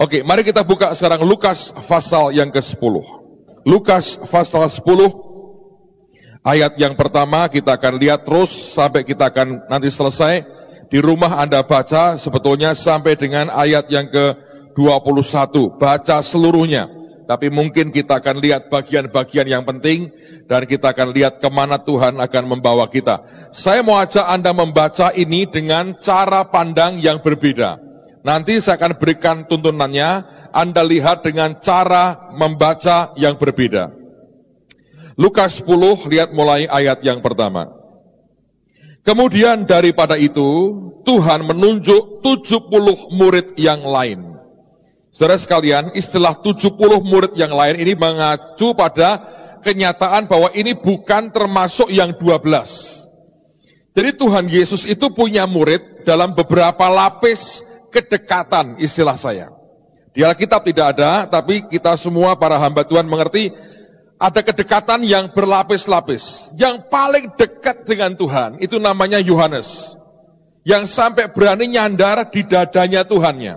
Oke, mari kita buka sekarang Lukas pasal yang ke-10. Lukas pasal 10 ayat yang pertama kita akan lihat terus sampai kita akan nanti selesai. Di rumah Anda baca sebetulnya sampai dengan ayat yang ke-21. Baca seluruhnya. Tapi mungkin kita akan lihat bagian-bagian yang penting dan kita akan lihat ke mana Tuhan akan membawa kita. Saya mau ajak Anda membaca ini dengan cara pandang yang berbeda. Nanti saya akan berikan tuntunannya, Anda lihat dengan cara membaca yang berbeda. Lukas 10, lihat mulai ayat yang pertama. Kemudian daripada itu, Tuhan menunjuk 70 murid yang lain Saudara sekalian, istilah 70 murid yang lain ini mengacu pada kenyataan bahwa ini bukan termasuk yang 12. Jadi Tuhan Yesus itu punya murid dalam beberapa lapis kedekatan istilah saya. Di Alkitab tidak ada, tapi kita semua para hamba Tuhan mengerti ada kedekatan yang berlapis-lapis. Yang paling dekat dengan Tuhan itu namanya Yohanes. Yang sampai berani nyandar di dadanya Tuhannya.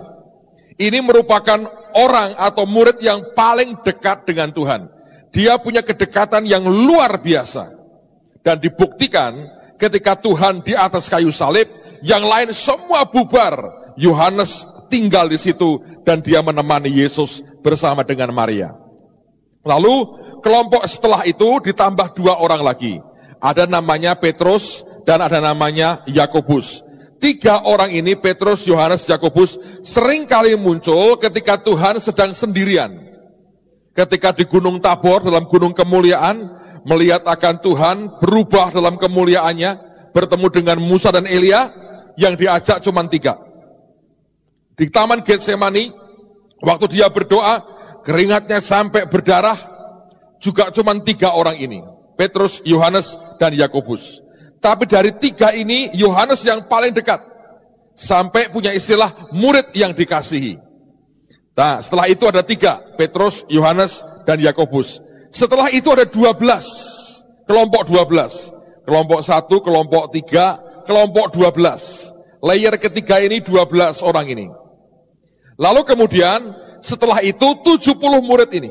Ini merupakan orang atau murid yang paling dekat dengan Tuhan. Dia punya kedekatan yang luar biasa. Dan dibuktikan ketika Tuhan di atas kayu salib, yang lain semua bubar. Yohanes tinggal di situ dan dia menemani Yesus bersama dengan Maria. Lalu kelompok setelah itu ditambah dua orang lagi. Ada namanya Petrus dan ada namanya Yakobus. Tiga orang ini, Petrus, Yohanes, Yakobus, sering kali muncul ketika Tuhan sedang sendirian. Ketika di Gunung Tabor, dalam Gunung Kemuliaan, melihat akan Tuhan, berubah dalam kemuliaannya, bertemu dengan Musa dan Elia, yang diajak cuma tiga. Di Taman Getsemani, waktu dia berdoa, keringatnya sampai berdarah, juga cuma tiga orang ini. Petrus, Yohanes, dan Yakobus. Tapi dari tiga ini, Yohanes yang paling dekat. Sampai punya istilah murid yang dikasihi. Nah, setelah itu ada tiga, Petrus, Yohanes, dan Yakobus. Setelah itu ada dua belas, kelompok dua belas. Kelompok satu, kelompok tiga, kelompok dua belas. Layer ketiga ini dua belas orang ini. Lalu kemudian setelah itu tujuh puluh murid ini.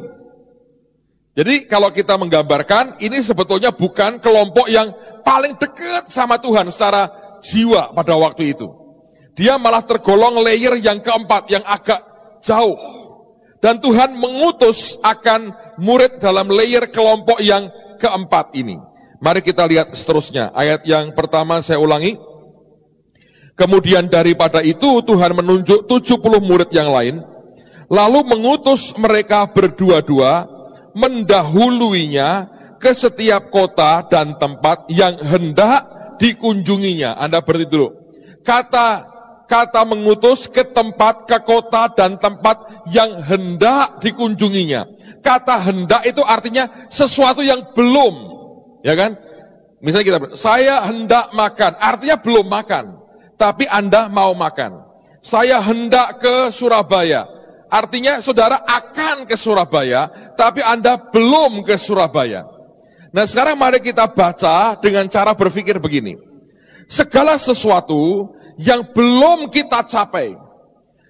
Jadi kalau kita menggambarkan, ini sebetulnya bukan kelompok yang paling dekat sama Tuhan secara jiwa pada waktu itu. Dia malah tergolong layer yang keempat, yang agak jauh. Dan Tuhan mengutus akan murid dalam layer kelompok yang keempat ini. Mari kita lihat seterusnya. Ayat yang pertama saya ulangi. Kemudian daripada itu Tuhan menunjuk 70 murid yang lain. Lalu mengutus mereka berdua-dua mendahuluinya ke setiap kota dan tempat yang hendak dikunjunginya. Anda berarti dulu. Kata kata mengutus ke tempat, ke kota dan tempat yang hendak dikunjunginya. Kata hendak itu artinya sesuatu yang belum, ya kan? Misalnya kita, saya hendak makan, artinya belum makan, tapi Anda mau makan. Saya hendak ke Surabaya, Artinya saudara akan ke Surabaya, tapi Anda belum ke Surabaya. Nah sekarang mari kita baca dengan cara berpikir begini. Segala sesuatu yang belum kita capai,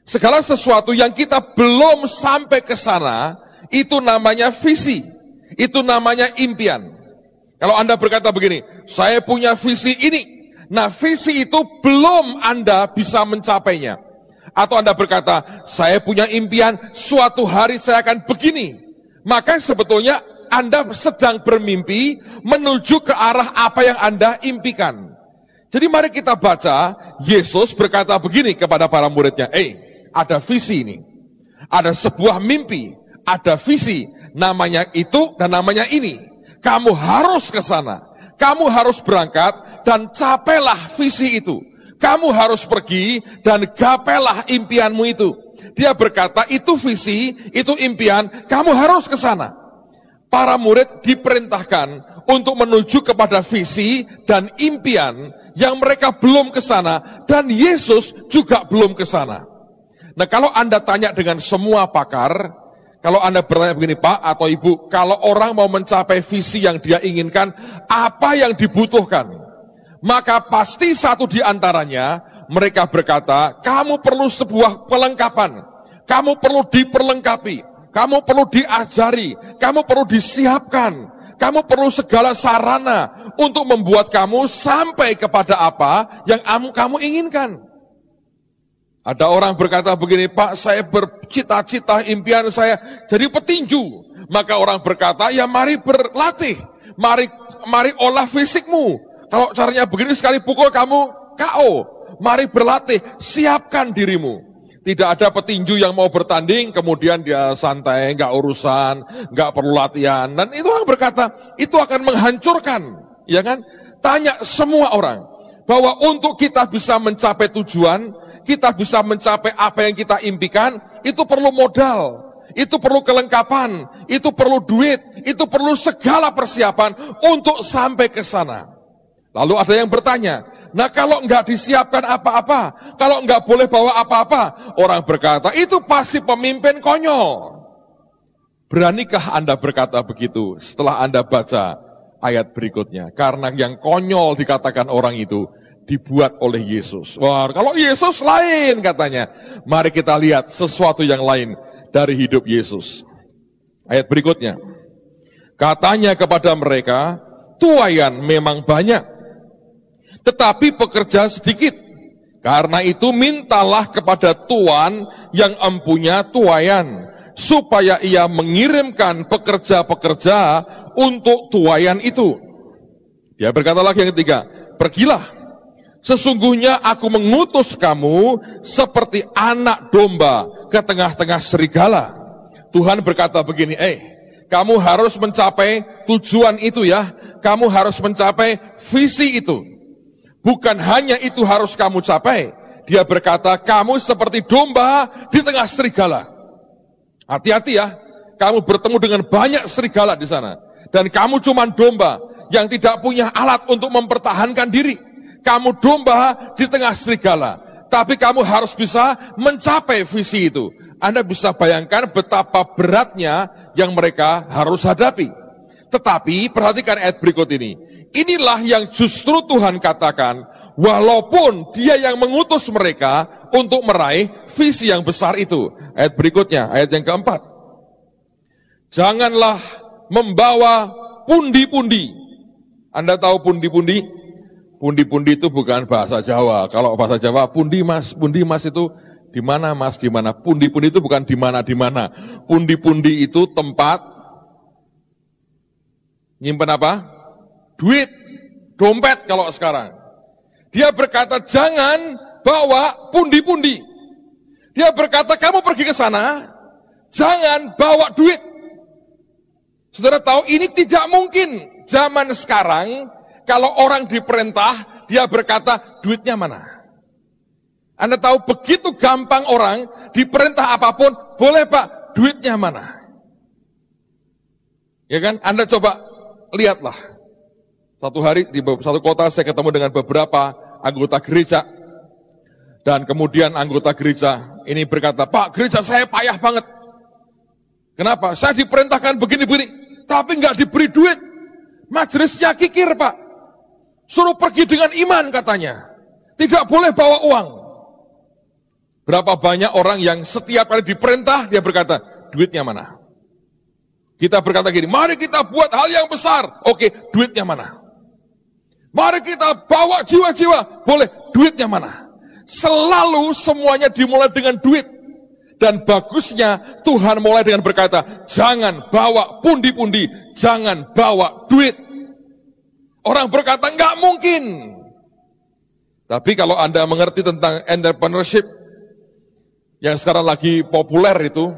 segala sesuatu yang kita belum sampai ke sana, itu namanya visi, itu namanya impian. Kalau Anda berkata begini, saya punya visi ini, nah visi itu belum Anda bisa mencapainya. Atau Anda berkata, saya punya impian, suatu hari saya akan begini. Maka sebetulnya Anda sedang bermimpi menuju ke arah apa yang Anda impikan. Jadi mari kita baca, Yesus berkata begini kepada para muridnya, eh, ada visi ini. Ada sebuah mimpi, ada visi, namanya itu dan namanya ini. Kamu harus ke sana. Kamu harus berangkat dan capailah visi itu kamu harus pergi dan gapelah impianmu itu. Dia berkata, itu visi, itu impian, kamu harus ke sana. Para murid diperintahkan untuk menuju kepada visi dan impian yang mereka belum ke sana dan Yesus juga belum ke sana. Nah, kalau Anda tanya dengan semua pakar, kalau Anda bertanya begini, Pak atau Ibu, kalau orang mau mencapai visi yang dia inginkan, apa yang dibutuhkan? Maka pasti satu di antaranya mereka berkata, kamu perlu sebuah pelengkapan. kamu perlu diperlengkapi, kamu perlu diajari, kamu perlu disiapkan, kamu perlu segala sarana untuk membuat kamu sampai kepada apa yang kamu inginkan. Ada orang berkata begini, Pak, saya bercita-cita impian saya jadi petinju. Maka orang berkata, ya mari berlatih, mari mari olah fisikmu. Kalau caranya begini sekali pukul kamu KO. Mari berlatih, siapkan dirimu. Tidak ada petinju yang mau bertanding, kemudian dia santai, nggak urusan, nggak perlu latihan. Dan itu orang berkata, itu akan menghancurkan. Ya kan? Tanya semua orang, bahwa untuk kita bisa mencapai tujuan, kita bisa mencapai apa yang kita impikan, itu perlu modal, itu perlu kelengkapan, itu perlu duit, itu perlu segala persiapan untuk sampai ke sana. Lalu ada yang bertanya, nah kalau nggak disiapkan apa-apa, kalau nggak boleh bawa apa-apa, orang berkata, itu pasti pemimpin konyol. Beranikah Anda berkata begitu setelah Anda baca ayat berikutnya? Karena yang konyol dikatakan orang itu dibuat oleh Yesus. Wah, kalau Yesus lain katanya. Mari kita lihat sesuatu yang lain dari hidup Yesus. Ayat berikutnya. Katanya kepada mereka, tuayan memang banyak, tetapi pekerja sedikit. Karena itu mintalah kepada Tuhan yang empunya tuayan, supaya ia mengirimkan pekerja-pekerja untuk tuayan itu. Dia berkata lagi yang ketiga, pergilah Sesungguhnya aku mengutus kamu seperti anak domba ke tengah-tengah serigala. Tuhan berkata begini, eh, kamu harus mencapai tujuan itu ya. Kamu harus mencapai visi itu. Bukan hanya itu harus kamu capai. Dia berkata, kamu seperti domba di tengah serigala. Hati-hati ya, kamu bertemu dengan banyak serigala di sana. Dan kamu cuma domba yang tidak punya alat untuk mempertahankan diri kamu domba di tengah serigala. Tapi kamu harus bisa mencapai visi itu. Anda bisa bayangkan betapa beratnya yang mereka harus hadapi. Tetapi perhatikan ayat berikut ini. Inilah yang justru Tuhan katakan, walaupun dia yang mengutus mereka untuk meraih visi yang besar itu. Ayat berikutnya, ayat yang keempat. Janganlah membawa pundi-pundi. Anda tahu pundi-pundi? Pundi-pundi itu bukan bahasa Jawa. Kalau bahasa Jawa, pundi mas, pundi mas itu di mana mas, di mana. Pundi-pundi itu bukan di mana, di mana. Pundi-pundi itu tempat nyimpen apa? Duit, dompet kalau sekarang. Dia berkata, jangan bawa pundi-pundi. Dia berkata, kamu pergi ke sana, jangan bawa duit. Saudara tahu ini tidak mungkin. Zaman sekarang kalau orang diperintah, dia berkata, duitnya mana? Anda tahu begitu gampang orang diperintah apa pun, boleh pak, duitnya mana? Ya kan? Anda coba lihatlah. Satu hari di satu kota saya ketemu dengan beberapa anggota gereja. Dan kemudian anggota gereja ini berkata, Pak gereja saya payah banget. Kenapa? Saya diperintahkan begini-begini, tapi nggak diberi duit. Majelisnya kikir pak. Suruh pergi dengan iman katanya. Tidak boleh bawa uang. Berapa banyak orang yang setiap kali diperintah dia berkata, duitnya mana? Kita berkata gini, mari kita buat hal yang besar. Oke, duitnya mana? Mari kita bawa jiwa-jiwa. Boleh, duitnya mana? Selalu semuanya dimulai dengan duit. Dan bagusnya Tuhan mulai dengan berkata, jangan bawa pundi-pundi, jangan bawa duit. Orang berkata nggak mungkin. Tapi kalau Anda mengerti tentang entrepreneurship yang sekarang lagi populer itu,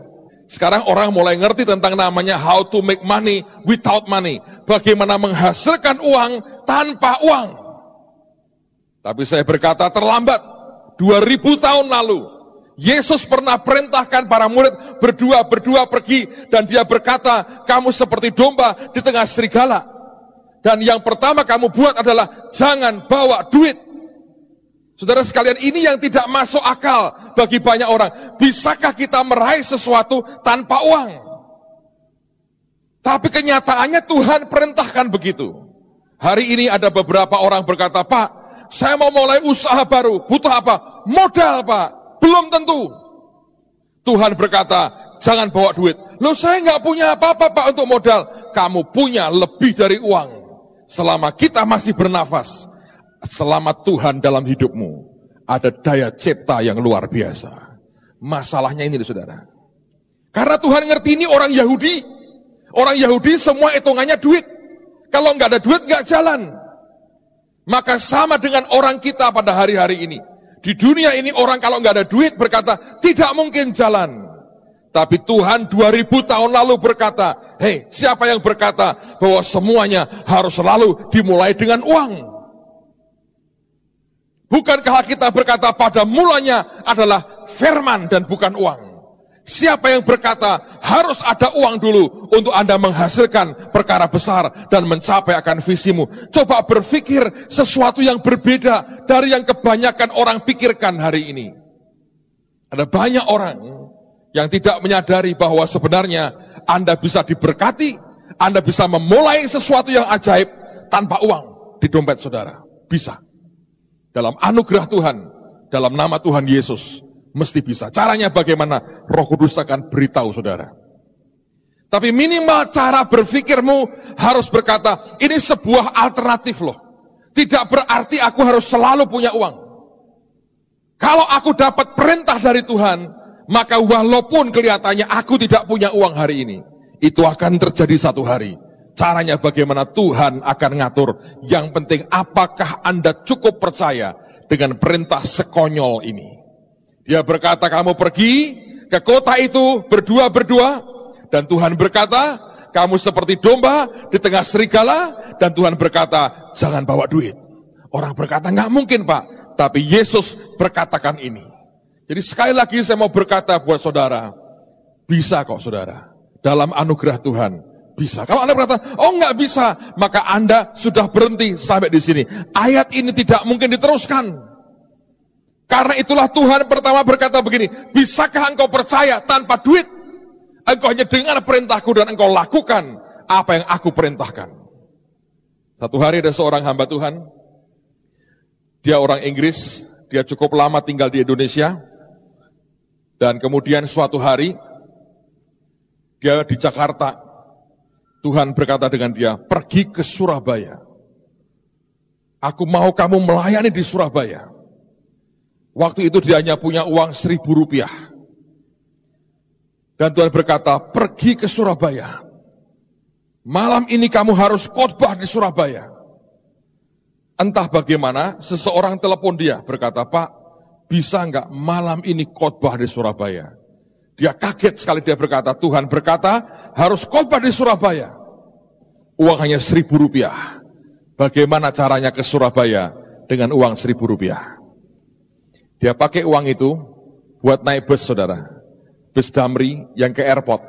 sekarang orang mulai ngerti tentang namanya how to make money without money. Bagaimana menghasilkan uang tanpa uang. Tapi saya berkata terlambat. 2000 tahun lalu, Yesus pernah perintahkan para murid berdua-berdua pergi dan dia berkata, kamu seperti domba di tengah serigala. Dan yang pertama kamu buat adalah jangan bawa duit. Saudara sekalian, ini yang tidak masuk akal bagi banyak orang. Bisakah kita meraih sesuatu tanpa uang? Tapi kenyataannya Tuhan perintahkan begitu. Hari ini ada beberapa orang berkata, Pak, saya mau mulai usaha baru. Butuh apa? Modal, Pak. Belum tentu. Tuhan berkata, jangan bawa duit. Loh saya nggak punya apa-apa Pak untuk modal. Kamu punya lebih dari uang. Selama kita masih bernafas, selama Tuhan dalam hidupmu, ada daya cipta yang luar biasa. Masalahnya ini saudara. Karena Tuhan ngerti ini orang Yahudi. Orang Yahudi semua hitungannya duit. Kalau nggak ada duit nggak jalan. Maka sama dengan orang kita pada hari-hari ini. Di dunia ini orang kalau nggak ada duit berkata, tidak mungkin jalan. Tapi Tuhan 2000 tahun lalu berkata, hei siapa yang berkata bahwa semuanya harus selalu dimulai dengan uang? Bukankah kita berkata pada mulanya adalah firman dan bukan uang? Siapa yang berkata harus ada uang dulu untuk Anda menghasilkan perkara besar dan mencapai akan visimu? Coba berpikir sesuatu yang berbeda dari yang kebanyakan orang pikirkan hari ini. Ada banyak orang yang tidak menyadari bahwa sebenarnya Anda bisa diberkati, Anda bisa memulai sesuatu yang ajaib tanpa uang di dompet saudara. Bisa. Dalam anugerah Tuhan, dalam nama Tuhan Yesus, Mesti bisa. Caranya bagaimana? Roh Kudus akan beritahu saudara. Tapi minimal cara berpikirmu harus berkata, ini sebuah alternatif loh. Tidak berarti aku harus selalu punya uang. Kalau aku dapat perintah dari Tuhan, maka walaupun kelihatannya aku tidak punya uang hari ini, itu akan terjadi satu hari. Caranya bagaimana Tuhan akan ngatur. Yang penting apakah Anda cukup percaya dengan perintah sekonyol ini. Dia berkata, kamu pergi ke kota itu berdua-berdua, dan Tuhan berkata, kamu seperti domba di tengah serigala, dan Tuhan berkata, jangan bawa duit. Orang berkata, nggak mungkin Pak, tapi Yesus berkatakan ini. Jadi sekali lagi saya mau berkata buat saudara, bisa kok saudara, dalam anugerah Tuhan, bisa. Kalau Anda berkata, oh nggak bisa, maka Anda sudah berhenti sampai di sini. Ayat ini tidak mungkin diteruskan. Karena itulah Tuhan pertama berkata begini, bisakah engkau percaya tanpa duit? Engkau hanya dengar perintahku dan engkau lakukan apa yang aku perintahkan. Satu hari ada seorang hamba Tuhan, dia orang Inggris, dia cukup lama tinggal di Indonesia, dan kemudian suatu hari, dia di Jakarta, Tuhan berkata dengan dia, pergi ke Surabaya. Aku mau kamu melayani di Surabaya. Waktu itu dia hanya punya uang seribu rupiah. Dan Tuhan berkata, pergi ke Surabaya. Malam ini kamu harus khotbah di Surabaya. Entah bagaimana, seseorang telepon dia, berkata, Pak, bisa enggak malam ini khotbah di Surabaya? Dia kaget sekali dia berkata, Tuhan berkata, harus khotbah di Surabaya. Uang hanya seribu rupiah. Bagaimana caranya ke Surabaya dengan uang seribu rupiah? Dia pakai uang itu buat naik bus saudara. Bus Damri yang ke airport.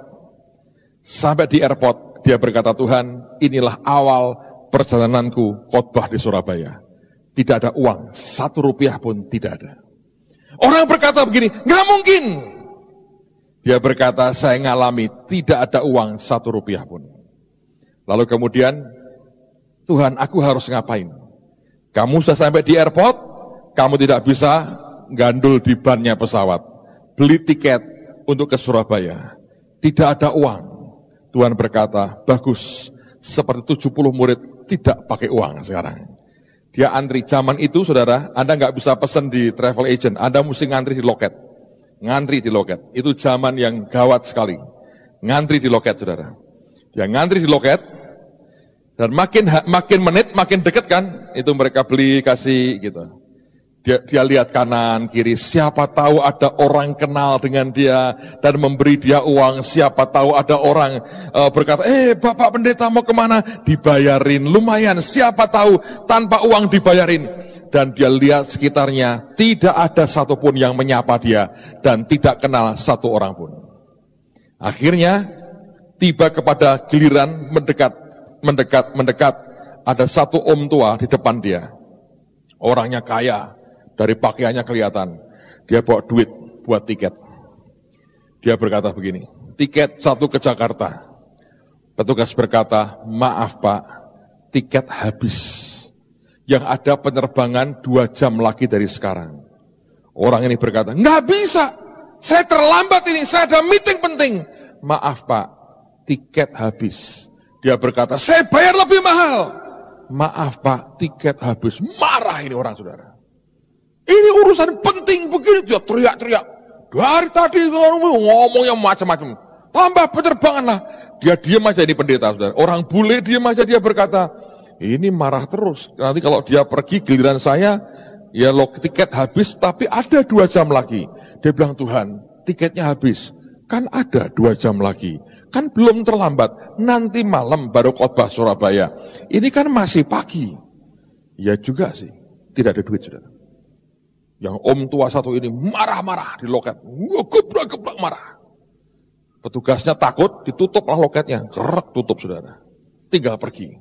Sampai di airport dia berkata Tuhan inilah awal perjalananku khotbah di Surabaya. Tidak ada uang, satu rupiah pun tidak ada. Orang berkata begini, nggak mungkin. Dia berkata, saya ngalami tidak ada uang satu rupiah pun. Lalu kemudian, Tuhan aku harus ngapain? Kamu sudah sampai di airport, kamu tidak bisa gandul di bannya pesawat, beli tiket untuk ke Surabaya. Tidak ada uang. Tuhan berkata, bagus, seperti 70 murid tidak pakai uang sekarang. Dia antri, zaman itu saudara, Anda nggak bisa pesan di travel agent, Anda mesti ngantri di loket. Ngantri di loket, itu zaman yang gawat sekali. Ngantri di loket saudara. Dia ngantri di loket, dan makin makin menit makin deket kan, itu mereka beli kasih gitu. Dia, dia lihat kanan, kiri, siapa tahu ada orang kenal dengan dia dan memberi dia uang. Siapa tahu ada orang uh, berkata, eh Bapak Pendeta mau ke mana? Dibayarin, lumayan. Siapa tahu tanpa uang dibayarin. Dan dia lihat sekitarnya, tidak ada satupun yang menyapa dia dan tidak kenal satu orang pun. Akhirnya tiba kepada giliran mendekat, mendekat, mendekat. Ada satu om tua di depan dia. Orangnya kaya, dari pakaiannya kelihatan. Dia bawa duit buat tiket. Dia berkata begini, tiket satu ke Jakarta. Petugas berkata, maaf pak, tiket habis. Yang ada penerbangan dua jam lagi dari sekarang. Orang ini berkata, nggak bisa, Saya terlambat ini, saya ada meeting penting. Maaf Pak, tiket habis. Dia berkata, saya bayar lebih mahal. Maaf Pak, tiket habis. Marah ini orang saudara. Ini urusan penting begini, dia teriak-teriak. Dari tadi ngomongnya macam-macam. Tambah penerbangan lah. Dia diam aja ini pendeta saudara. Orang bule diam aja dia berkata, ini marah terus. Nanti kalau dia pergi giliran saya, ya lo tiket habis tapi ada dua jam lagi. Dia bilang Tuhan tiketnya habis. Kan ada dua jam lagi. Kan belum terlambat. Nanti malam baru khotbah Surabaya. Ini kan masih pagi. Ya juga sih. Tidak ada duit sudah. Yang om tua satu ini marah-marah di loket. Gebrak-gebrak marah. Petugasnya takut, ditutuplah loketnya. Gerak tutup saudara. Tinggal pergi.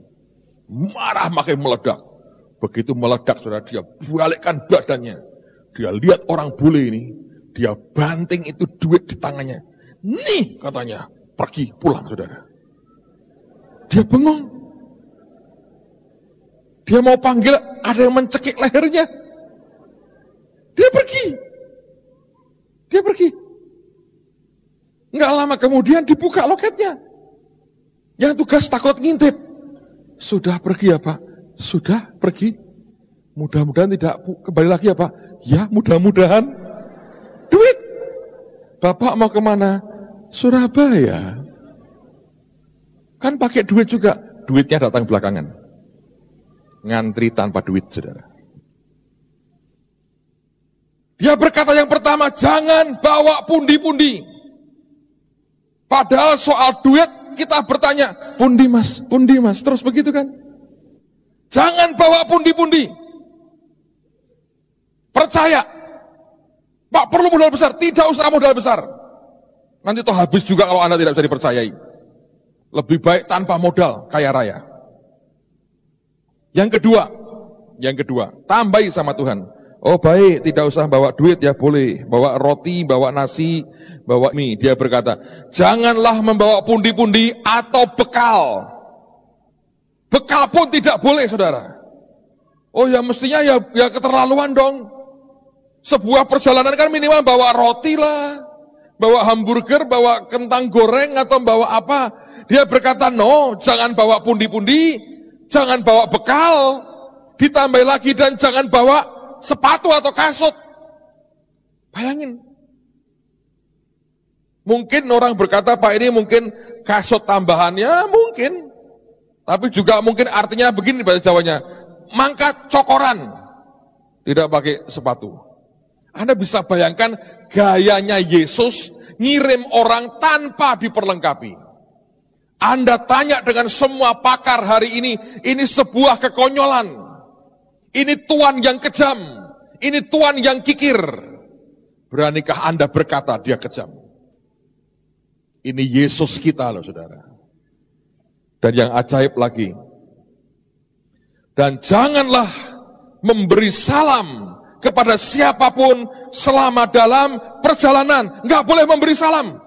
Marah makin meledak. Begitu meledak saudara, dia balikkan badannya. Dia lihat orang bule ini. Dia banting itu duit di tangannya. Nih katanya, pergi pulang saudara. Dia bengong. Dia mau panggil, ada yang mencekik lehernya. Dia pergi. Dia pergi. Nggak lama kemudian dibuka loketnya. Yang tugas takut ngintip. Sudah pergi ya Pak? Sudah pergi. Mudah-mudahan tidak kembali lagi ya Pak? Ya mudah-mudahan. Duit. Bapak mau ke mana? Surabaya. Kan pakai duit juga. Duitnya datang belakangan. Ngantri tanpa duit, saudara. Dia berkata yang pertama, jangan bawa pundi-pundi. Padahal soal duit kita bertanya, pundi mas, pundi mas, terus begitu kan? Jangan bawa pundi-pundi. Percaya. Pak perlu modal besar, tidak usah modal besar. Nanti toh habis juga kalau Anda tidak bisa dipercayai. Lebih baik tanpa modal, kaya raya. Yang kedua, yang kedua, tambahi sama Tuhan. Oh baik, tidak usah bawa duit ya boleh. Bawa roti, bawa nasi, bawa mie. Dia berkata, janganlah membawa pundi-pundi atau bekal. Bekal pun tidak boleh saudara. Oh ya mestinya ya, ya keterlaluan dong. Sebuah perjalanan kan minimal bawa roti lah. Bawa hamburger, bawa kentang goreng atau bawa apa. Dia berkata, no jangan bawa pundi-pundi. Jangan bawa bekal. Ditambah lagi dan jangan bawa sepatu atau kasut. Bayangin. Mungkin orang berkata, Pak ini mungkin kasut tambahannya, mungkin. Tapi juga mungkin artinya begini bahasa Jawanya, mangkat cokoran, tidak pakai sepatu. Anda bisa bayangkan gayanya Yesus ngirim orang tanpa diperlengkapi. Anda tanya dengan semua pakar hari ini, ini sebuah kekonyolan. Ini Tuhan yang kejam. Ini Tuhan yang kikir. Beranikah Anda berkata dia kejam? Ini Yesus kita loh saudara. Dan yang ajaib lagi. Dan janganlah memberi salam kepada siapa pun selama dalam perjalanan. Nggak boleh memberi salam.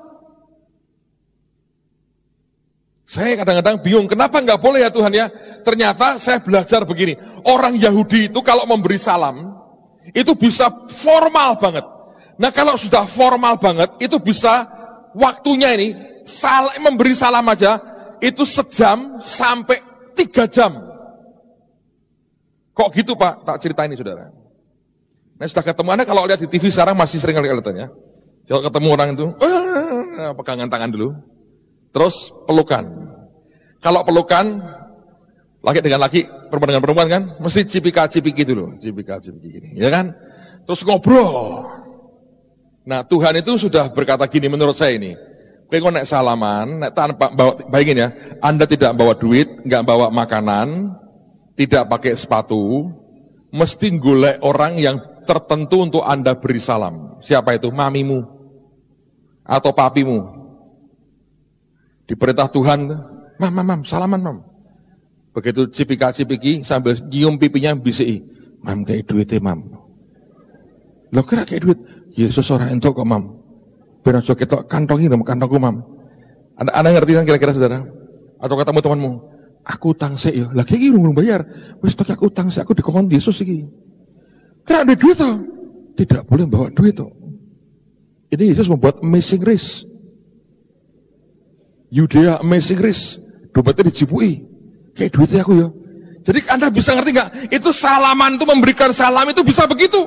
Saya kadang-kadang bingung, kenapa nggak boleh ya Tuhan ya? Ternyata saya belajar begini, orang Yahudi itu kalau memberi salam, itu bisa formal banget. Nah kalau sudah formal banget, itu bisa waktunya ini, sal memberi salam aja, itu sejam sampai tiga jam. Kok gitu Pak? Tak cerita ini saudara. Nah sudah ketemu Anda kalau lihat di TV sekarang masih sering kali ya. Kalau ketemu orang itu, eh, pegangan tangan dulu. Terus pelukan. Kalau pelukan, laki dengan laki, perempuan dengan perempuan kan, mesti cipika-cipiki dulu, cipika-cipiki gini, ya kan? Terus ngobrol. Nah Tuhan itu sudah berkata gini menurut saya ini, Kau naik salaman, naik tanpa bawa, bayangin ya, Anda tidak bawa duit, nggak bawa makanan, tidak pakai sepatu, mesti golek orang yang tertentu untuk Anda beri salam. Siapa itu? Mamimu atau papimu Diperintah Tuhan, mam, mam, mam, salaman, mam. Begitu cipika-cipiki sambil nyium pipinya bisi, mam kayak duit mam. Lo kira kayak duit, Yesus orang itu kok mam. Biar aja kita kantongi dong kantongku mam. Anda, anda ngerti kan kira-kira saudara? Atau ketemu temanmu, aku utang sih ya, lagi ini belum bayar. Wis tok aku utang sih, aku dikongkon Yesus sih. Kira ada duit toh? Tidak boleh bawa duit toh. Ini Yesus membuat amazing race. Yudea race. Dompetnya dicipui. Kayak duitnya aku ya. Jadi Anda bisa ngerti nggak? Itu salaman itu memberikan salam itu bisa begitu.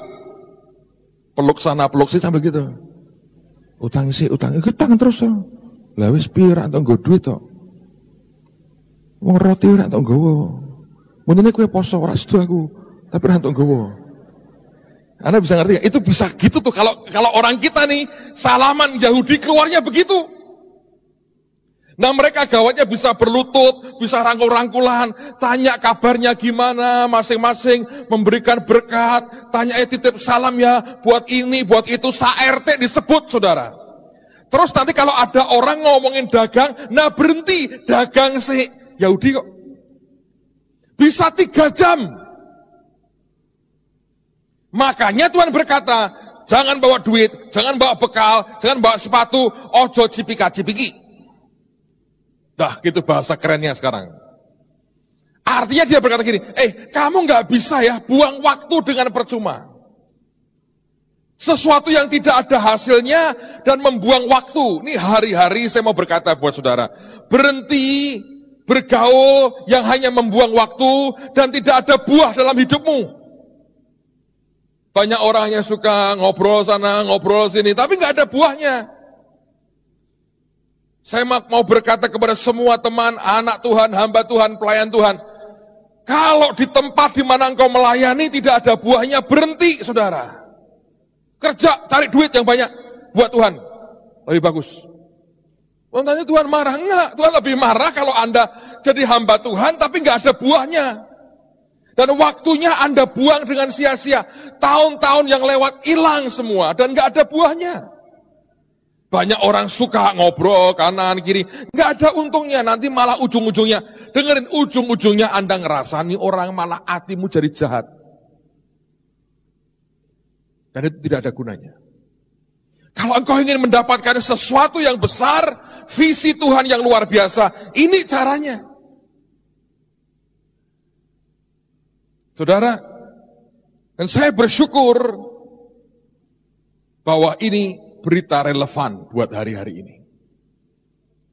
Peluk sana, peluk sini sampai gitu. Utang sih, utang, utang terus. Lah wis pira atau nggo duit to. Wong roti ora tok nggowo. Mendene kue poso ora sedo aku, tapi ora nggowo. Anda bisa ngerti gak? Itu bisa gitu tuh kalau kalau orang kita nih salaman Yahudi keluarnya begitu. Nah mereka gawatnya bisa berlutut, bisa rangkul-rangkulan, tanya kabarnya gimana, masing-masing memberikan berkat, tanya eh titip salam ya, buat ini, buat itu, sa-RT disebut saudara. Terus nanti kalau ada orang ngomongin dagang, nah berhenti, dagang sih, Yahudi kok. Bisa tiga jam. Makanya Tuhan berkata, jangan bawa duit, jangan bawa bekal, jangan bawa sepatu, ojo cipika-cipiki. Dah, gitu bahasa kerennya sekarang. Artinya dia berkata gini, eh kamu nggak bisa ya buang waktu dengan percuma. Sesuatu yang tidak ada hasilnya dan membuang waktu. Ini hari-hari saya mau berkata buat saudara, berhenti bergaul yang hanya membuang waktu dan tidak ada buah dalam hidupmu. Banyak orang yang suka ngobrol sana, ngobrol sini, tapi nggak ada buahnya. Saya mau berkata kepada semua teman, anak Tuhan, hamba Tuhan, pelayan Tuhan. Kalau di tempat di mana engkau melayani tidak ada buahnya, berhenti saudara. Kerja, cari duit yang banyak buat Tuhan. Lebih bagus. Tanya Tuhan marah? Enggak, Tuhan lebih marah kalau Anda jadi hamba Tuhan tapi nggak ada buahnya. Dan waktunya Anda buang dengan sia-sia. Tahun-tahun yang lewat hilang semua dan nggak ada buahnya. Banyak orang suka ngobrol kanan kiri, nggak ada untungnya. Nanti malah ujung-ujungnya, dengerin ujung-ujungnya Anda ngerasani orang malah hatimu jadi jahat. Dan itu tidak ada gunanya. Kalau engkau ingin mendapatkan sesuatu yang besar, visi Tuhan yang luar biasa, ini caranya. Saudara, dan saya bersyukur bahwa ini berita relevan buat hari-hari ini.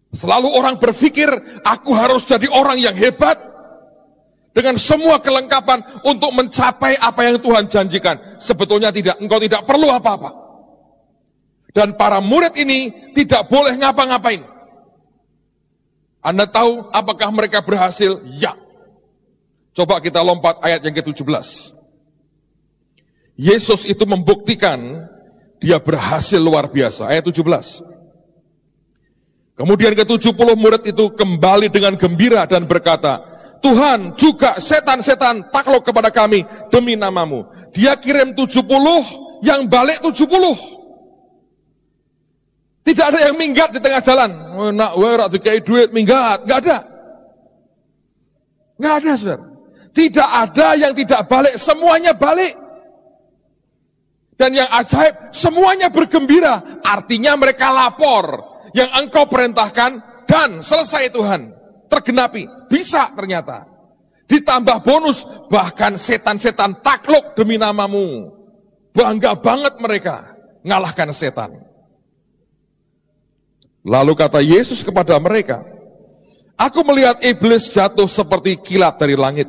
Selalu orang berpikir, aku harus jadi orang yang hebat, dengan semua kelengkapan untuk mencapai apa yang Tuhan janjikan. Sebetulnya tidak, engkau tidak perlu apa-apa. Dan para murid ini tidak boleh ngapa-ngapain. Anda tahu apakah mereka berhasil? Ya. Coba kita lompat ayat yang ke-17. Yesus itu membuktikan dia berhasil luar biasa. Ayat 17. Kemudian ke-70 murid itu kembali dengan gembira dan berkata, Tuhan juga setan-setan takluk kepada kami demi namamu. Dia kirim 70, yang balik 70. Tidak ada yang minggat di tengah jalan. Oh, nak werak dikai duit minggat. Nggak ada. Nggak ada, saudara. Tidak ada yang tidak balik. Semuanya balik. Dan yang ajaib, semuanya bergembira. Artinya mereka lapor. Yang engkau perintahkan, dan selesai Tuhan. Tergenapi. Bisa ternyata. Ditambah bonus, bahkan setan-setan takluk demi namamu. Bangga banget mereka. Ngalahkan setan. Lalu kata Yesus kepada mereka, Aku melihat iblis jatuh seperti kilat dari langit.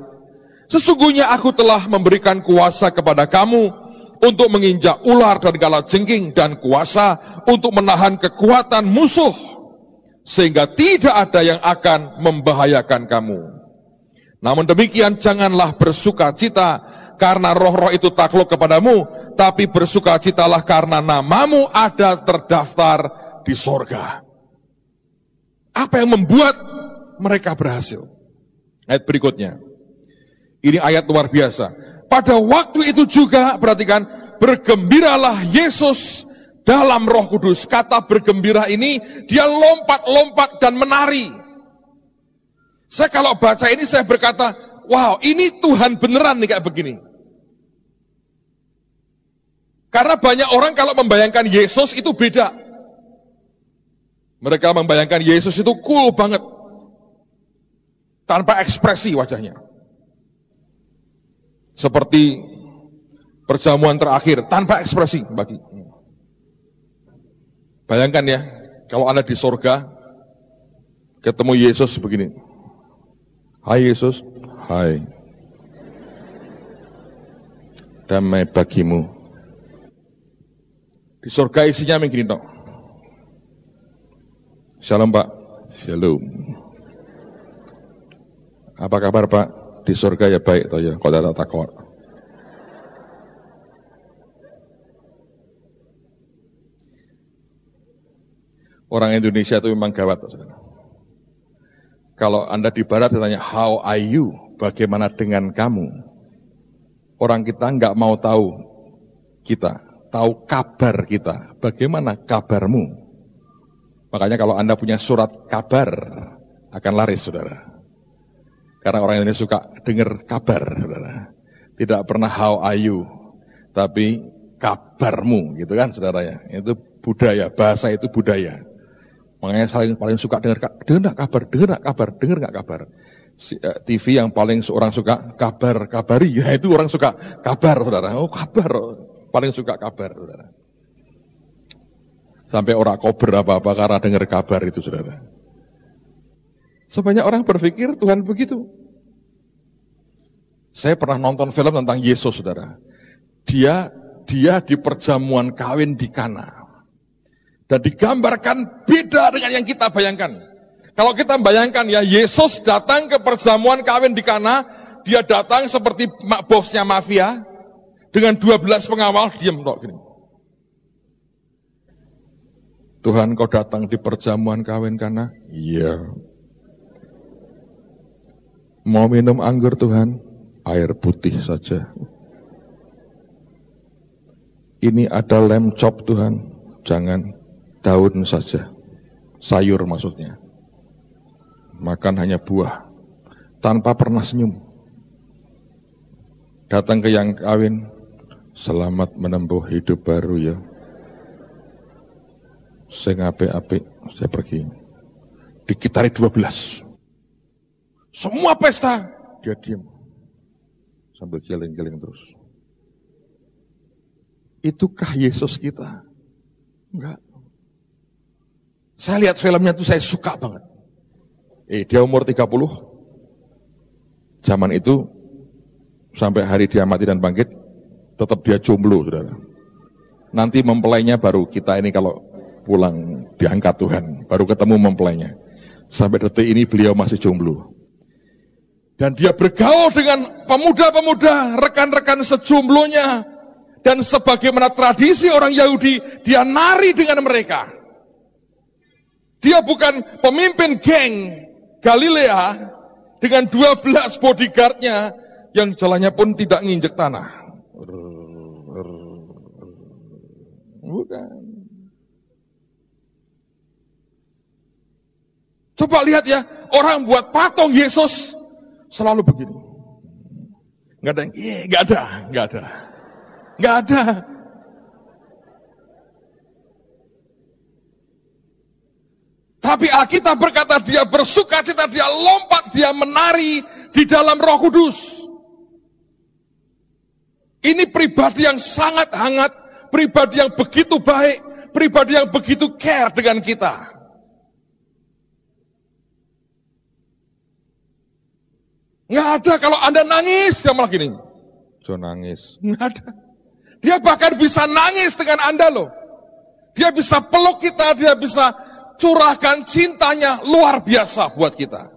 Sesungguhnya aku telah memberikan kuasa kepada kamu untuk menginjak ular dan gala jengking dan kuasa untuk menahan kekuatan musuh sehingga tidak ada yang akan membahayakan kamu. Namun demikian janganlah bersuka cita karena roh-roh itu takluk kepadamu, tapi bersuka citalah karena namamu ada terdaftar di sorga. Apa yang membuat mereka berhasil? Ayat berikutnya. Ini ayat luar biasa. Pada waktu itu juga, perhatikan, bergembiralah Yesus dalam roh kudus. Kata bergembira ini, dia lompat-lompat dan menari. Saya kalau baca ini saya berkata, wow ini Tuhan beneran nih kayak begini. Karena banyak orang kalau membayangkan Yesus itu beda. Mereka membayangkan Yesus itu cool banget. Tanpa ekspresi wajahnya seperti perjamuan terakhir tanpa ekspresi bagi. Bayangkan ya, kalau Anda di sorga, ketemu Yesus begini. Hai Yesus, hai. Damai bagimu. Di sorga isinya begini dong. Shalom Pak. Shalom. Apa kabar Pak? Di sorga ya baik toh ya, kau tak takut. Orang Indonesia itu memang gawat. Kalau Anda di barat ditanya, how are you? Bagaimana dengan kamu? Orang kita nggak mau tahu kita, tahu kabar kita. Bagaimana kabarmu? Makanya kalau Anda punya surat kabar, akan laris, saudara. Karena orang Indonesia suka dengar kabar, saudara. Tidak pernah how are you, tapi kabarmu, gitu kan, saudara ya. Itu budaya, bahasa itu budaya. Makanya saling paling suka dengar dengar kabar, dengar kabar, dengar nggak kabar. Eh, TV yang paling seorang suka kabar, kabari, ya itu orang suka kabar, saudara. Oh kabar, paling suka kabar, saudara. Sampai orang kober apa-apa karena dengar kabar itu, saudara. Sebanyak orang berpikir Tuhan begitu. Saya pernah nonton film tentang Yesus, saudara. Dia dia di perjamuan kawin di Kana. Dan digambarkan beda dengan yang kita bayangkan. Kalau kita bayangkan ya Yesus datang ke perjamuan kawin di Kana, dia datang seperti bosnya mafia dengan 12 pengawal diam tok gini. Tuhan kau datang di perjamuan kawin Kana? Iya. Mau minum anggur Tuhan? Air putih saja. Ini ada lem chop Tuhan. Jangan daun saja, sayur maksudnya. Makan hanya buah, tanpa pernah senyum. Datang ke yang kawin, selamat menempuh hidup baru ya. Saya ngape-ape, saya pergi. Dikitari 12. Semua pesta, dia diam. Sambil jalan-jalan terus. Itukah Yesus kita? Enggak. Saya lihat filmnya itu saya suka banget. Eh, dia umur 30. Zaman itu sampai hari dia mati dan bangkit, tetap dia jomblo, saudara. Nanti mempelainya baru kita ini kalau pulang diangkat Tuhan, baru ketemu mempelainya. Sampai detik ini beliau masih jomblo. Dan dia bergaul dengan pemuda-pemuda, rekan-rekan sejomblonya. Dan sebagaimana tradisi orang Yahudi, dia nari dengan mereka. Dia bukan pemimpin geng Galilea dengan 12 bodyguardnya yang jalannya pun tidak nginjek tanah. Bukan. Coba lihat ya, orang buat patung Yesus selalu begini. Nggak ada, iya, nggak ada, nggak ada, nggak ada. Tapi Alkitab berkata dia bersuka cita, dia lompat, dia menari di dalam roh kudus. Ini pribadi yang sangat hangat, pribadi yang begitu baik, pribadi yang begitu care dengan kita. Nggak ada kalau Anda nangis, dia malah gini. So nangis. Nggak ada. Dia bahkan bisa nangis dengan Anda loh. Dia bisa peluk kita, dia bisa curahkan cintanya luar biasa buat kita.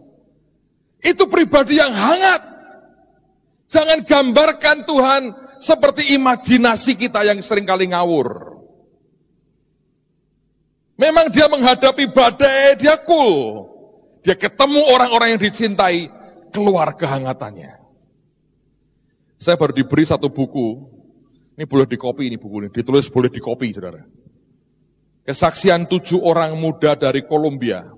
Itu pribadi yang hangat. Jangan gambarkan Tuhan seperti imajinasi kita yang sering kali ngawur. Memang dia menghadapi badai, dia cool. Dia ketemu orang-orang yang dicintai, keluar kehangatannya. Saya baru diberi satu buku, ini boleh dikopi ini buku ini, ditulis boleh dikopi saudara. Kesaksian tujuh orang muda dari Kolombia.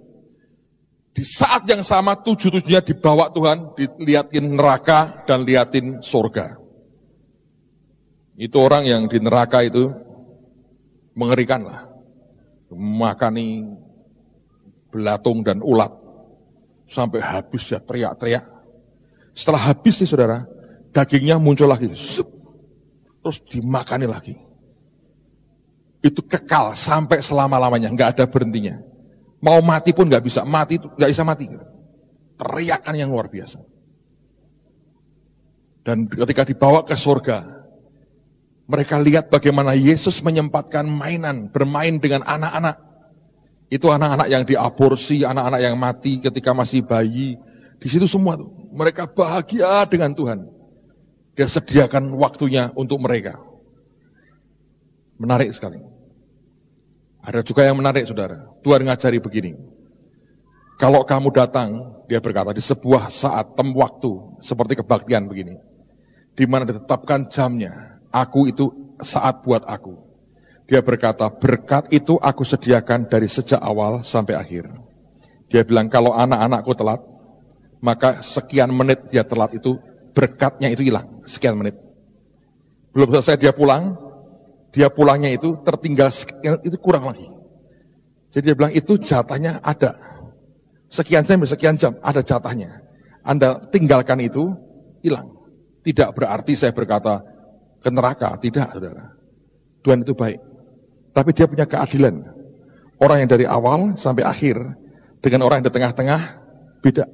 Di saat yang sama tujuh-tujuhnya dibawa Tuhan, dilihatin neraka dan liatin surga. Itu orang yang di neraka itu mengerikan lah. Makani belatung dan ulat. Sampai habis ya teriak-teriak. Setelah habis nih saudara, dagingnya muncul lagi. Terus dimakani lagi. itu kekal sampai selama-lamanya, nggak ada berhentinya. Mau mati pun nggak bisa, mati itu nggak bisa mati. Teriakan yang luar biasa. Dan ketika dibawa ke surga, mereka lihat bagaimana Yesus menyempatkan mainan, bermain dengan anak-anak. Itu anak-anak yang diaborsi, anak-anak yang mati ketika masih bayi. Di situ semua tuh. Mereka bahagia dengan Tuhan. Dia sediakan waktunya untuk mereka. Menarik sekali. Ada juga yang menarik saudara. Tuhan ngajari begini. Kalau kamu datang, dia berkata, di sebuah saat, tem waktu, seperti kebaktian begini. Di mana ditetapkan jamnya, aku itu saat buat aku. Dia berkata, berkat itu aku sediakan dari sejak awal sampai akhir. Dia bilang, kalau anak-anakku telat, maka sekian menit dia telat itu, berkatnya itu hilang, sekian menit. Belum selesai dia pulang, dia pulangnya itu tertinggal sekian, itu kurang lagi. Jadi dia bilang itu jatahnya ada. Sekian jam, sekian jam, ada jatahnya. Anda tinggalkan itu, hilang. Tidak berarti saya berkata ke neraka, tidak saudara. Tuhan itu baik. Tapi dia punya keadilan. Orang yang dari awal sampai akhir, dengan orang yang di tengah-tengah, beda.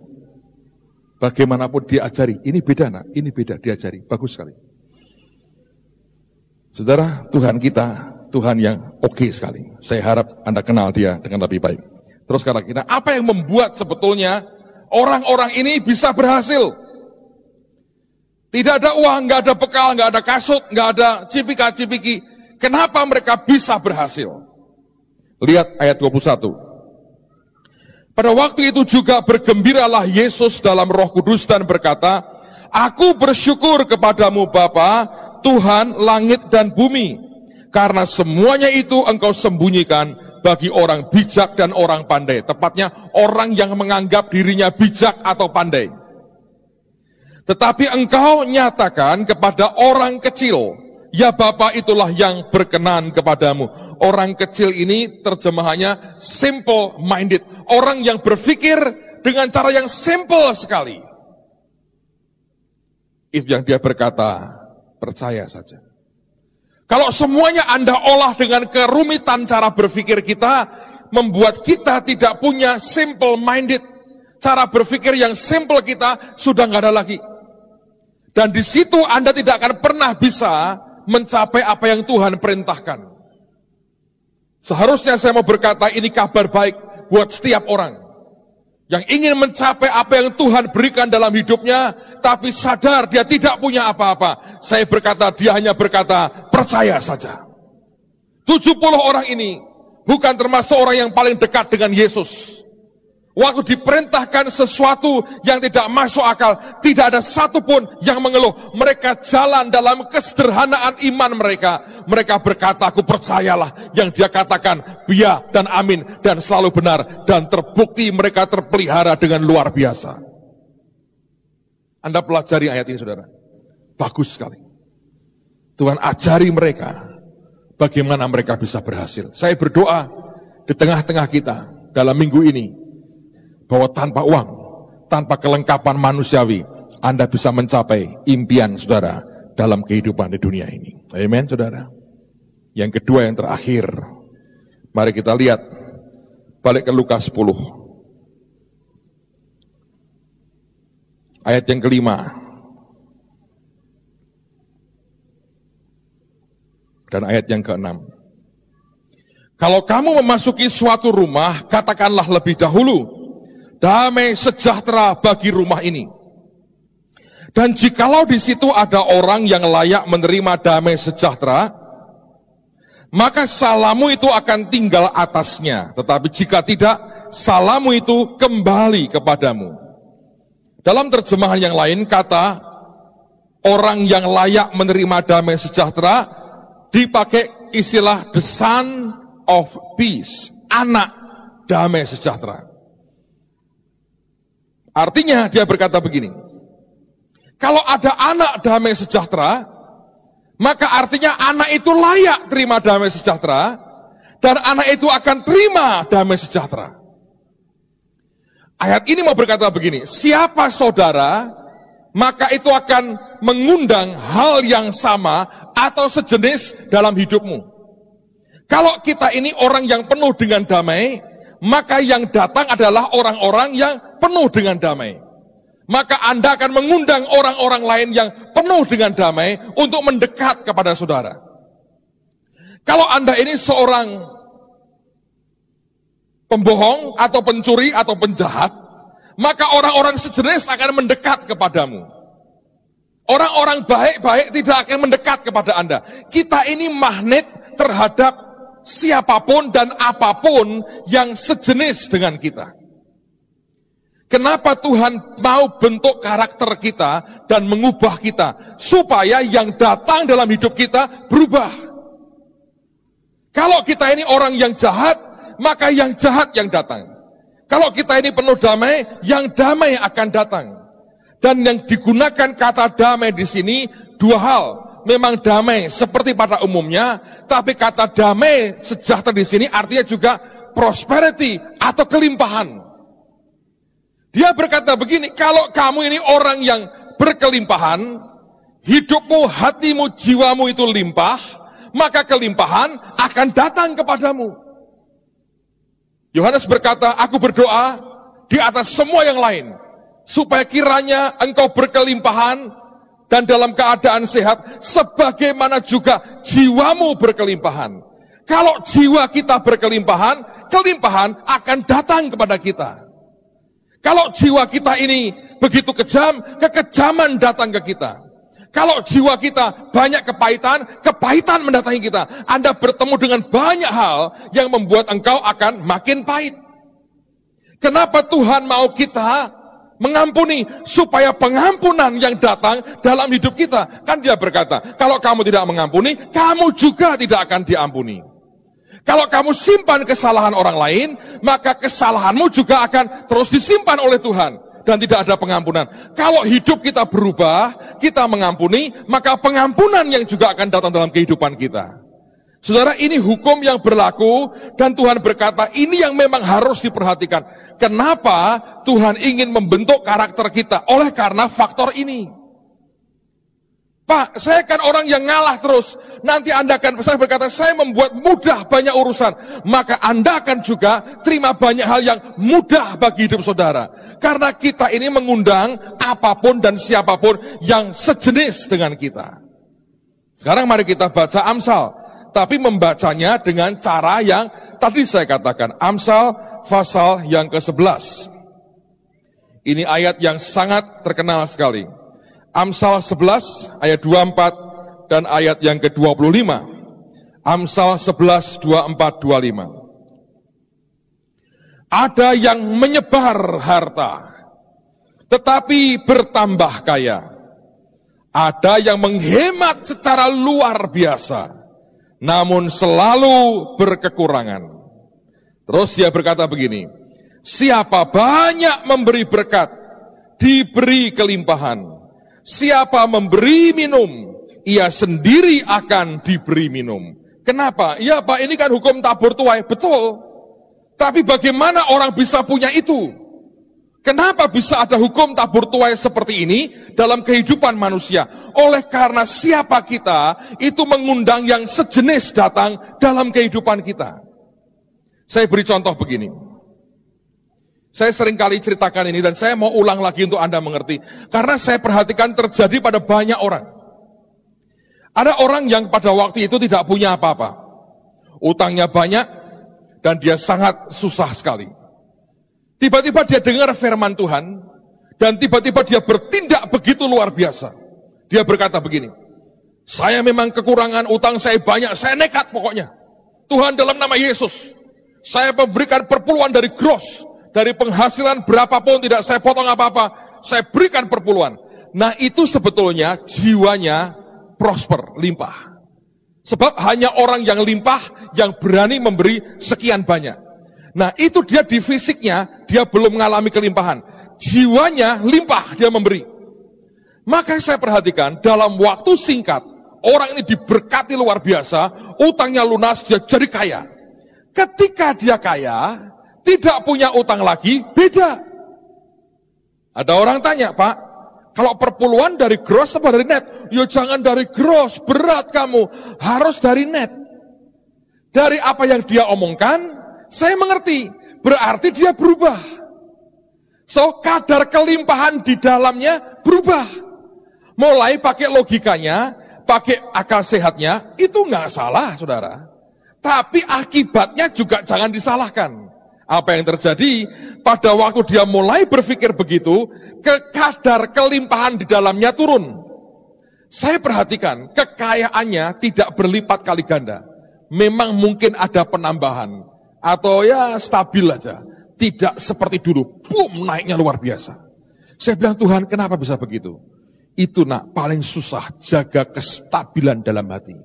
Bagaimanapun dia ajari, ini beda nak, ini beda, diajari. Bagus sekali. Saudara, Tuhan kita, Tuhan yang oke okay sekali. Saya harap Anda kenal dia dengan lebih baik. Terus sekarang kita, apa yang membuat sebetulnya orang-orang ini bisa berhasil? Tidak ada uang, nggak ada bekal, nggak ada kasut, nggak ada cipika-cipiki. Kenapa mereka bisa berhasil? Lihat ayat 21. Pada waktu itu juga bergembiralah Yesus dalam roh kudus dan berkata, Aku bersyukur kepadamu Bapa Tuhan langit dan bumi. Karena semuanya itu engkau sembunyikan bagi orang bijak dan orang pandai. Tepatnya orang yang menganggap dirinya bijak atau pandai. Tetapi engkau nyatakan kepada orang kecil, ya Bapak itulah yang berkenan kepadamu. Orang kecil ini terjemahannya simple minded. Orang yang berpikir dengan cara yang simple sekali. Itu yang dia berkata, Percaya saja. Kalau semuanya Anda olah dengan kerumitan cara berpikir kita, membuat kita tidak punya simple minded. Cara berpikir yang simple kita sudah nggak ada lagi. Dan di situ Anda tidak akan pernah bisa mencapai apa yang Tuhan perintahkan. Seharusnya saya mau berkata ini kabar baik buat setiap orang yang ingin mencapai apa yang Tuhan berikan dalam hidupnya, tapi sadar dia tidak punya apa-apa. Saya berkata, dia hanya berkata, percaya saja. 70 orang ini bukan termasuk orang yang paling dekat dengan Yesus. Waktu diperintahkan sesuatu yang tidak masuk akal, tidak ada satupun yang mengeluh. Mereka jalan dalam kesederhanaan iman mereka. Mereka berkata, aku percayalah yang dia katakan, biya dan amin, dan selalu benar. Dan terbukti mereka terpelihara dengan luar biasa. Anda pelajari ayat ini saudara. Bagus sekali. Tuhan ajari mereka bagaimana mereka bisa berhasil. Saya berdoa di tengah-tengah kita dalam minggu ini, bahwa tanpa uang, tanpa kelengkapan manusiawi, Anda bisa mencapai impian saudara dalam kehidupan di dunia ini. Amen, saudara. Yang kedua yang terakhir, mari kita lihat balik ke Lukas 10. Ayat yang kelima. Dan ayat yang keenam. Kalau kamu memasuki suatu rumah, katakanlah lebih dahulu, damai sejahtera bagi rumah ini. Dan jikalau di situ ada orang yang layak menerima damai sejahtera, maka salamu itu akan tinggal atasnya. Tetapi jika tidak, salamu itu kembali kepadamu. Dalam terjemahan yang lain kata, orang yang layak menerima damai sejahtera, dipakai istilah the son of peace, anak damai sejahtera. Artinya dia berkata begini, kalau ada anak damai sejahtera, maka artinya anak itu layak terima damai sejahtera, dan anak itu akan terima damai sejahtera. Ayat ini mau berkata begini, siapa saudara, maka itu akan mengundang hal yang sama atau sejenis dalam hidupmu. Kalau kita ini orang yang penuh dengan damai, maka yang datang adalah orang-orang yang penuh dengan damai. Maka Anda akan mengundang orang-orang lain yang penuh dengan damai untuk mendekat kepada saudara. Kalau Anda ini seorang pembohong atau pencuri atau penjahat, maka orang-orang sejenis akan mendekat kepadamu. Orang-orang baik-baik tidak akan mendekat kepada Anda. Kita ini magnet terhadap siapa pun dan apa pun yang sejenis dengan kita. Kenapa Tuhan mau bentuk karakter kita dan mengubah kita supaya yang datang dalam hidup kita berubah. Kalau kita ini orang yang jahat, maka yang jahat yang datang. Kalau kita ini penuh damai, yang damai akan datang. Dan yang digunakan kata damai di sini dua hal memang damai seperti pada umumnya, tapi kata damai sejahtera di sini artinya juga prosperity atau kelimpahan. Dia berkata begini, kalau kamu ini orang yang berkelimpahan, hidupmu, hatimu, jiwamu itu limpah, maka kelimpahan akan datang kepadamu. Yohanes berkata, aku berdoa di atas semua yang lain, supaya kiranya engkau berkelimpahan dan dalam keadaan sehat, sebagaimana juga jiwamu berkelimpahan. Kalau jiwa kita berkelimpahan, kelimpahan akan datang kepada kita. Kalau jiwa kita ini begitu kejam, kekejaman datang ke kita. Kalau jiwa kita banyak kepahitan, kepahitan mendatangi kita. Anda bertemu dengan banyak hal yang membuat engkau akan makin pahit. Kenapa Tuhan mau kita mengampuni supaya pengampunan yang datang dalam hidup kita. Kan dia berkata, kalau kamu tidak mengampuni, kamu juga tidak akan diampuni. Kalau kamu simpan kesalahan orang lain, maka kesalahanmu juga akan terus disimpan oleh Tuhan dan tidak ada pengampunan. Kalau hidup kita berubah, kita mengampuni, maka pengampunan yang juga akan datang dalam kehidupan kita. Saudara, ini hukum yang berlaku dan Tuhan berkata ini yang memang harus diperhatikan. Kenapa Tuhan ingin membentuk karakter kita? Oleh karena faktor ini. Pak, saya kan orang yang ngalah terus. Nanti Anda akan, saya berkata, saya membuat mudah banyak urusan. Maka Anda akan juga terima banyak hal yang mudah bagi hidup saudara. Karena kita ini mengundang apa pun dan siapa pun yang sejenis dengan kita. Sekarang mari kita baca Amsal tapi membacanya dengan cara yang tadi saya katakan. Amsal pasal yang ke-11. Ini ayat yang sangat terkenal sekali. Amsal 11 ayat 24 dan ayat yang ke-25. Amsal 11 24 25. Ada yang menyebar harta tetapi bertambah kaya. Ada yang menghemat secara luar biasa namun selalu berkekurangan. Terus dia berkata begini, siapa banyak memberi berkat, diberi kelimpahan. Siapa memberi minum, ia sendiri akan diberi minum. Kenapa? Ya Pak, ini kan hukum tabur tuai, betul. Tapi bagaimana orang bisa punya itu? Kenapa bisa ada hukum tabur tuai seperti ini dalam kehidupan manusia? Oleh karena siapa kita itu mengundang yang sejenis datang dalam kehidupan kita. Saya beri contoh begini. Saya sering kali ceritakan ini dan saya mau ulang lagi untuk Anda mengerti. Karena saya perhatikan terjadi pada banyak orang. Ada orang yang pada waktu itu tidak punya apa-apa. Utangnya banyak dan dia sangat susah sekali. Tiba-tiba dia dengar firman Tuhan, dan tiba-tiba dia bertindak begitu luar biasa. Dia berkata begini, saya memang kekurangan utang saya banyak, saya nekat pokoknya. Tuhan dalam nama Yesus, saya memberikan perpuluhan dari gross, dari penghasilan berapapun tidak saya potong apa-apa, saya berikan perpuluhan. Nah itu sebetulnya jiwanya prosper, limpah. Sebab hanya orang yang limpah yang berani memberi sekian banyak. Nah itu dia di fisiknya, dia belum mengalami kelimpahan. Jiwanya limpah, dia memberi. Maka saya perhatikan, dalam waktu singkat, orang ini diberkati luar biasa, utangnya lunas, dia jadi kaya. Ketika dia kaya, tidak punya utang lagi, beda. Ada orang tanya, Pak, kalau perpuluhan dari gross apa dari net? Ya jangan dari gross, berat kamu, harus dari net. Dari apa yang dia omongkan, saya mengerti. Berarti dia berubah. So, kadar kelimpahan di dalamnya berubah. Mulai pakai logikanya, pakai akal sehatnya, itu nggak salah, saudara. Tapi akibatnya juga jangan disalahkan. Apa yang terjadi pada waktu dia mulai berpikir begitu, ke kadar kelimpahan di dalamnya turun. Saya perhatikan, kekayaannya tidak berlipat kali ganda. Memang mungkin ada penambahan, atau ya stabil aja. Tidak seperti dulu, boom naiknya luar biasa. Saya bilang Tuhan kenapa bisa begitu? Itu nak paling susah jaga kestabilan dalam hati.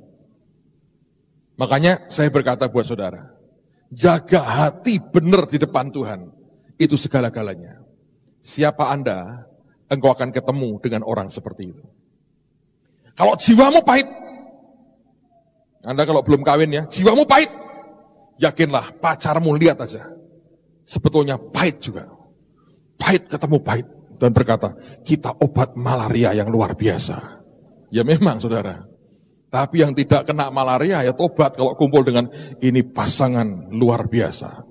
Makanya saya berkata buat saudara, Jaga hati benar di depan Tuhan. Itu segala-galanya. Siapa Anda, engkau akan ketemu dengan orang seperti itu. Kalau jiwamu pahit, Anda kalau belum kawin ya, jiwamu pahit, yakinlah pacarmu lihat aja. Sebetulnya pahit juga. Pahit ketemu pahit. Dan berkata, kita obat malaria yang luar biasa. Ya memang saudara, tapi yang tidak kena malaria ya tobat kalau kumpul dengan ini pasangan luar biasa.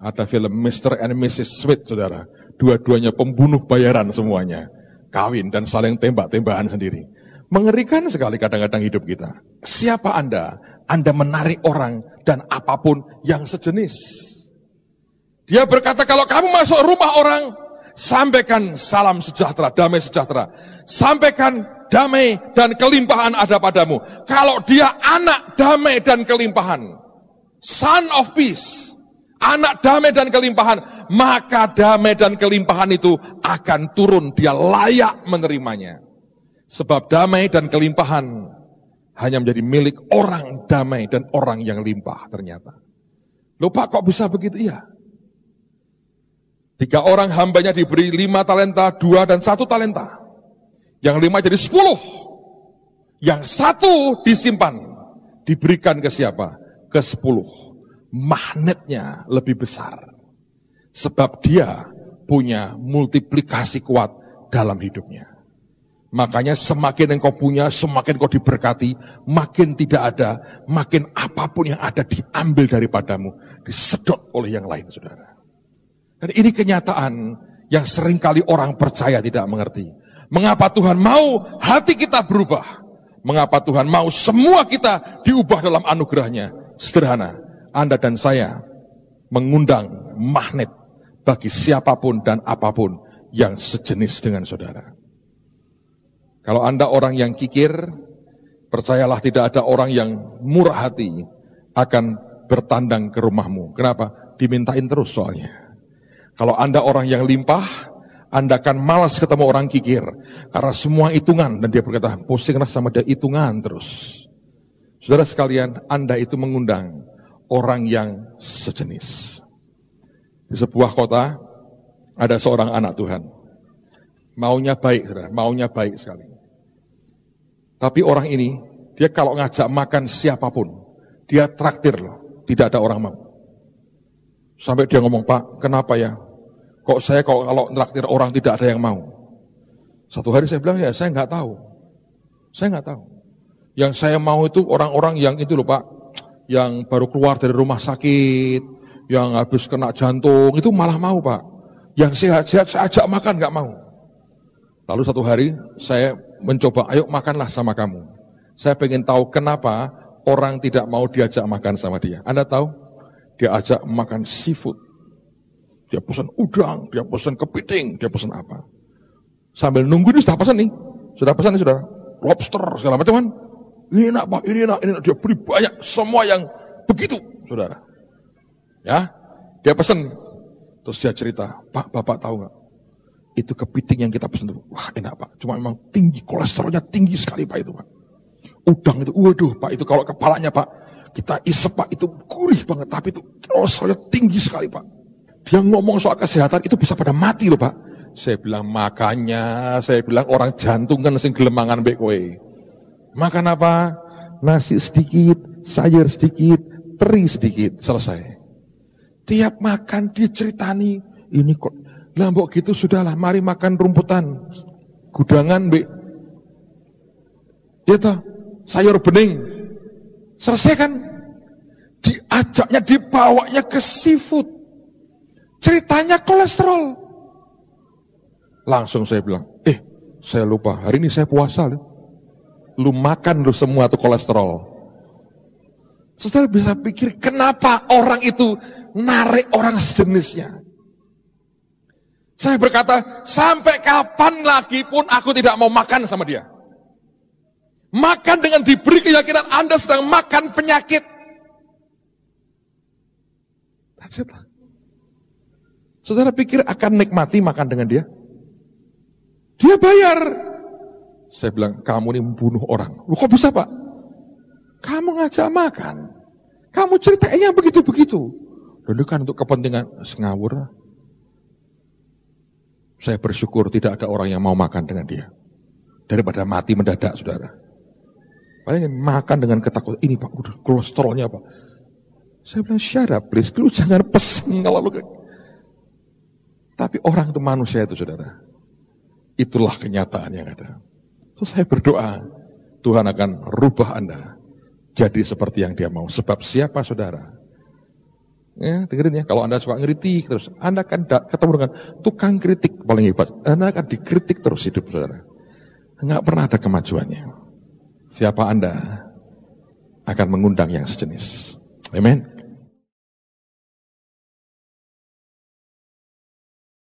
Ada film Mr. and Mrs. Smith, saudara. Dua-duanya pembunuh bayaran semuanya. Kawin dan saling tembak-tembakan sendiri. Mengerikan sekali kadang-kadang hidup kita. Siapa Anda? Anda menarik orang dan apa pun yang sejenis. Dia berkata kalau kamu masuk rumah orang, sampaikan salam sejahtera, damai sejahtera. Sampaikan damai dan kelimpahan ada padamu. Kalau dia anak damai dan kelimpahan, son of peace, anak damai dan kelimpahan, maka damai dan kelimpahan itu akan turun, dia layak menerimanya. Sebab damai dan kelimpahan hanya menjadi milik orang damai dan orang yang limpah ternyata. Lupa kok bisa begitu? Iya. Tiga orang hambanya diberi lima talenta, dua dan satu talenta. Yang lima jadi sepuluh. Yang satu disimpan. Diberikan ke siapa? Ke sepuluh. Magnetnya lebih besar. Sebab dia punya multiplikasi kuat dalam hidupnya. Makanya semakin engkau punya, semakin kau diberkati, makin tidak ada, makin apa pun yang ada diambil daripadamu, disedot oleh yang lain, saudara. Dan ini kenyataan yang sering kali orang percaya tidak mengerti. Mengapa Tuhan mau hati kita berubah? Mengapa Tuhan mau semua kita diubah dalam anugerahnya? Sederhana, Anda dan saya mengundang magnet bagi siapa pun dan apa pun yang sejenis dengan saudara. Kalau Anda orang yang kikir, percayalah tidak ada orang yang murah hati akan bertandang ke rumahmu. Kenapa? Dimintain terus soalnya. Kalau Anda orang yang limpah, anda akan malas ketemu orang kikir. Karena semua hitungan. Dan dia berkata, pusinglah sama dia hitungan terus. Saudara sekalian, Anda itu mengundang orang yang sejenis. Di sebuah kota, ada seorang anak Tuhan. Maunya baik, saudara. maunya baik sekali. Tapi orang ini, dia kalau ngajak makan siapa pun, dia traktir loh. Tidak ada orang mau. Sampai dia ngomong, Pak, kenapa ya? Kok saya kalau, kalau nraktir orang tidak ada yang mau? Satu hari saya bilang, ya saya nggak tahu. Saya nggak tahu. Yang saya mau itu orang-orang yang itu loh Pak, yang baru keluar dari rumah sakit, yang habis kena jantung, itu malah mau Pak. Yang sehat-sehat saya ajak makan nggak mau. Lalu satu hari saya mencoba, ayo makanlah sama kamu. Saya pengen tahu kenapa orang tidak mau diajak makan sama dia. Anda tahu? Dia ajak makan seafood. Dia pesan udang, dia pesan kepiting, dia pesan apa. Sambil nunggu ini sudah pesan nih. Sudah pesan nih sudah. Lobster segala macam kan. Ini enak pak, ini enak, ini enak. Dia beri banyak, semua yang begitu saudara. Ya, dia pesan. Terus dia cerita, Pak, Bapak tahu nggak? Itu kepiting yang kita pesan itu, wah enak Pak. Cuma memang tinggi, kolesterolnya tinggi sekali Pak itu Pak. Udang itu, waduh Pak, itu kalau kepalanya Pak, kita isep Pak, itu gurih banget. Tapi itu kolesterolnya tinggi sekali Pak. Dia ngomong soal kesehatan itu bisa pada mati loh Pak. Saya bilang makanya, saya bilang orang jantung kan sing gelemangan mbek kowe. Makan apa? Nasi sedikit, sayur sedikit, teri sedikit, selesai. Tiap makan dia ceritani, ini kok lambok gitu sudahlah, mari makan rumputan. Gudangan mbek. Ya toh, sayur bening. Selesai kan? Diajaknya, dibawanya ke seafood. Ceritanya kolesterol. Langsung saya bilang, eh saya lupa, hari ini saya puasa loh. Lu makan lu semua tuh kolesterol. Saudara bisa pikir kenapa orang itu narik orang sejenisnya. Saya berkata, sampai kapan lagi pun aku tidak mau makan sama dia. Makan dengan diberi keyakinan Anda sedang makan penyakit. That's it. Saudara pikir akan nikmati makan dengan dia? Dia bayar. Saya bilang, kamu ini membunuh orang. Lu kok bisa pak? Kamu ngajak makan. Kamu ceritanya begitu-begitu. Lalu kan untuk kepentingan sengawur. Saya bersyukur tidak ada orang yang mau makan dengan dia. Daripada mati mendadak, saudara. Paling makan dengan ketakutan. Ini pak, udah kolesterolnya pak. Saya bilang, up please. Lu jangan pesen kalau lu... Tapi orang itu manusia itu, saudara. Itulah kenyataan yang ada. So, saya berdoa, Tuhan akan rubah Anda jadi seperti yang dia mau. Sebab siapa saudara? Ya, dengerin ya, kalau Anda suka ngeritik terus, Anda akan ketemu dengan tukang kritik paling hebat. Anda akan dikritik terus hidup saudara. Enggak pernah ada kemajuannya. Siapa Anda akan mengundang yang sejenis. Amin.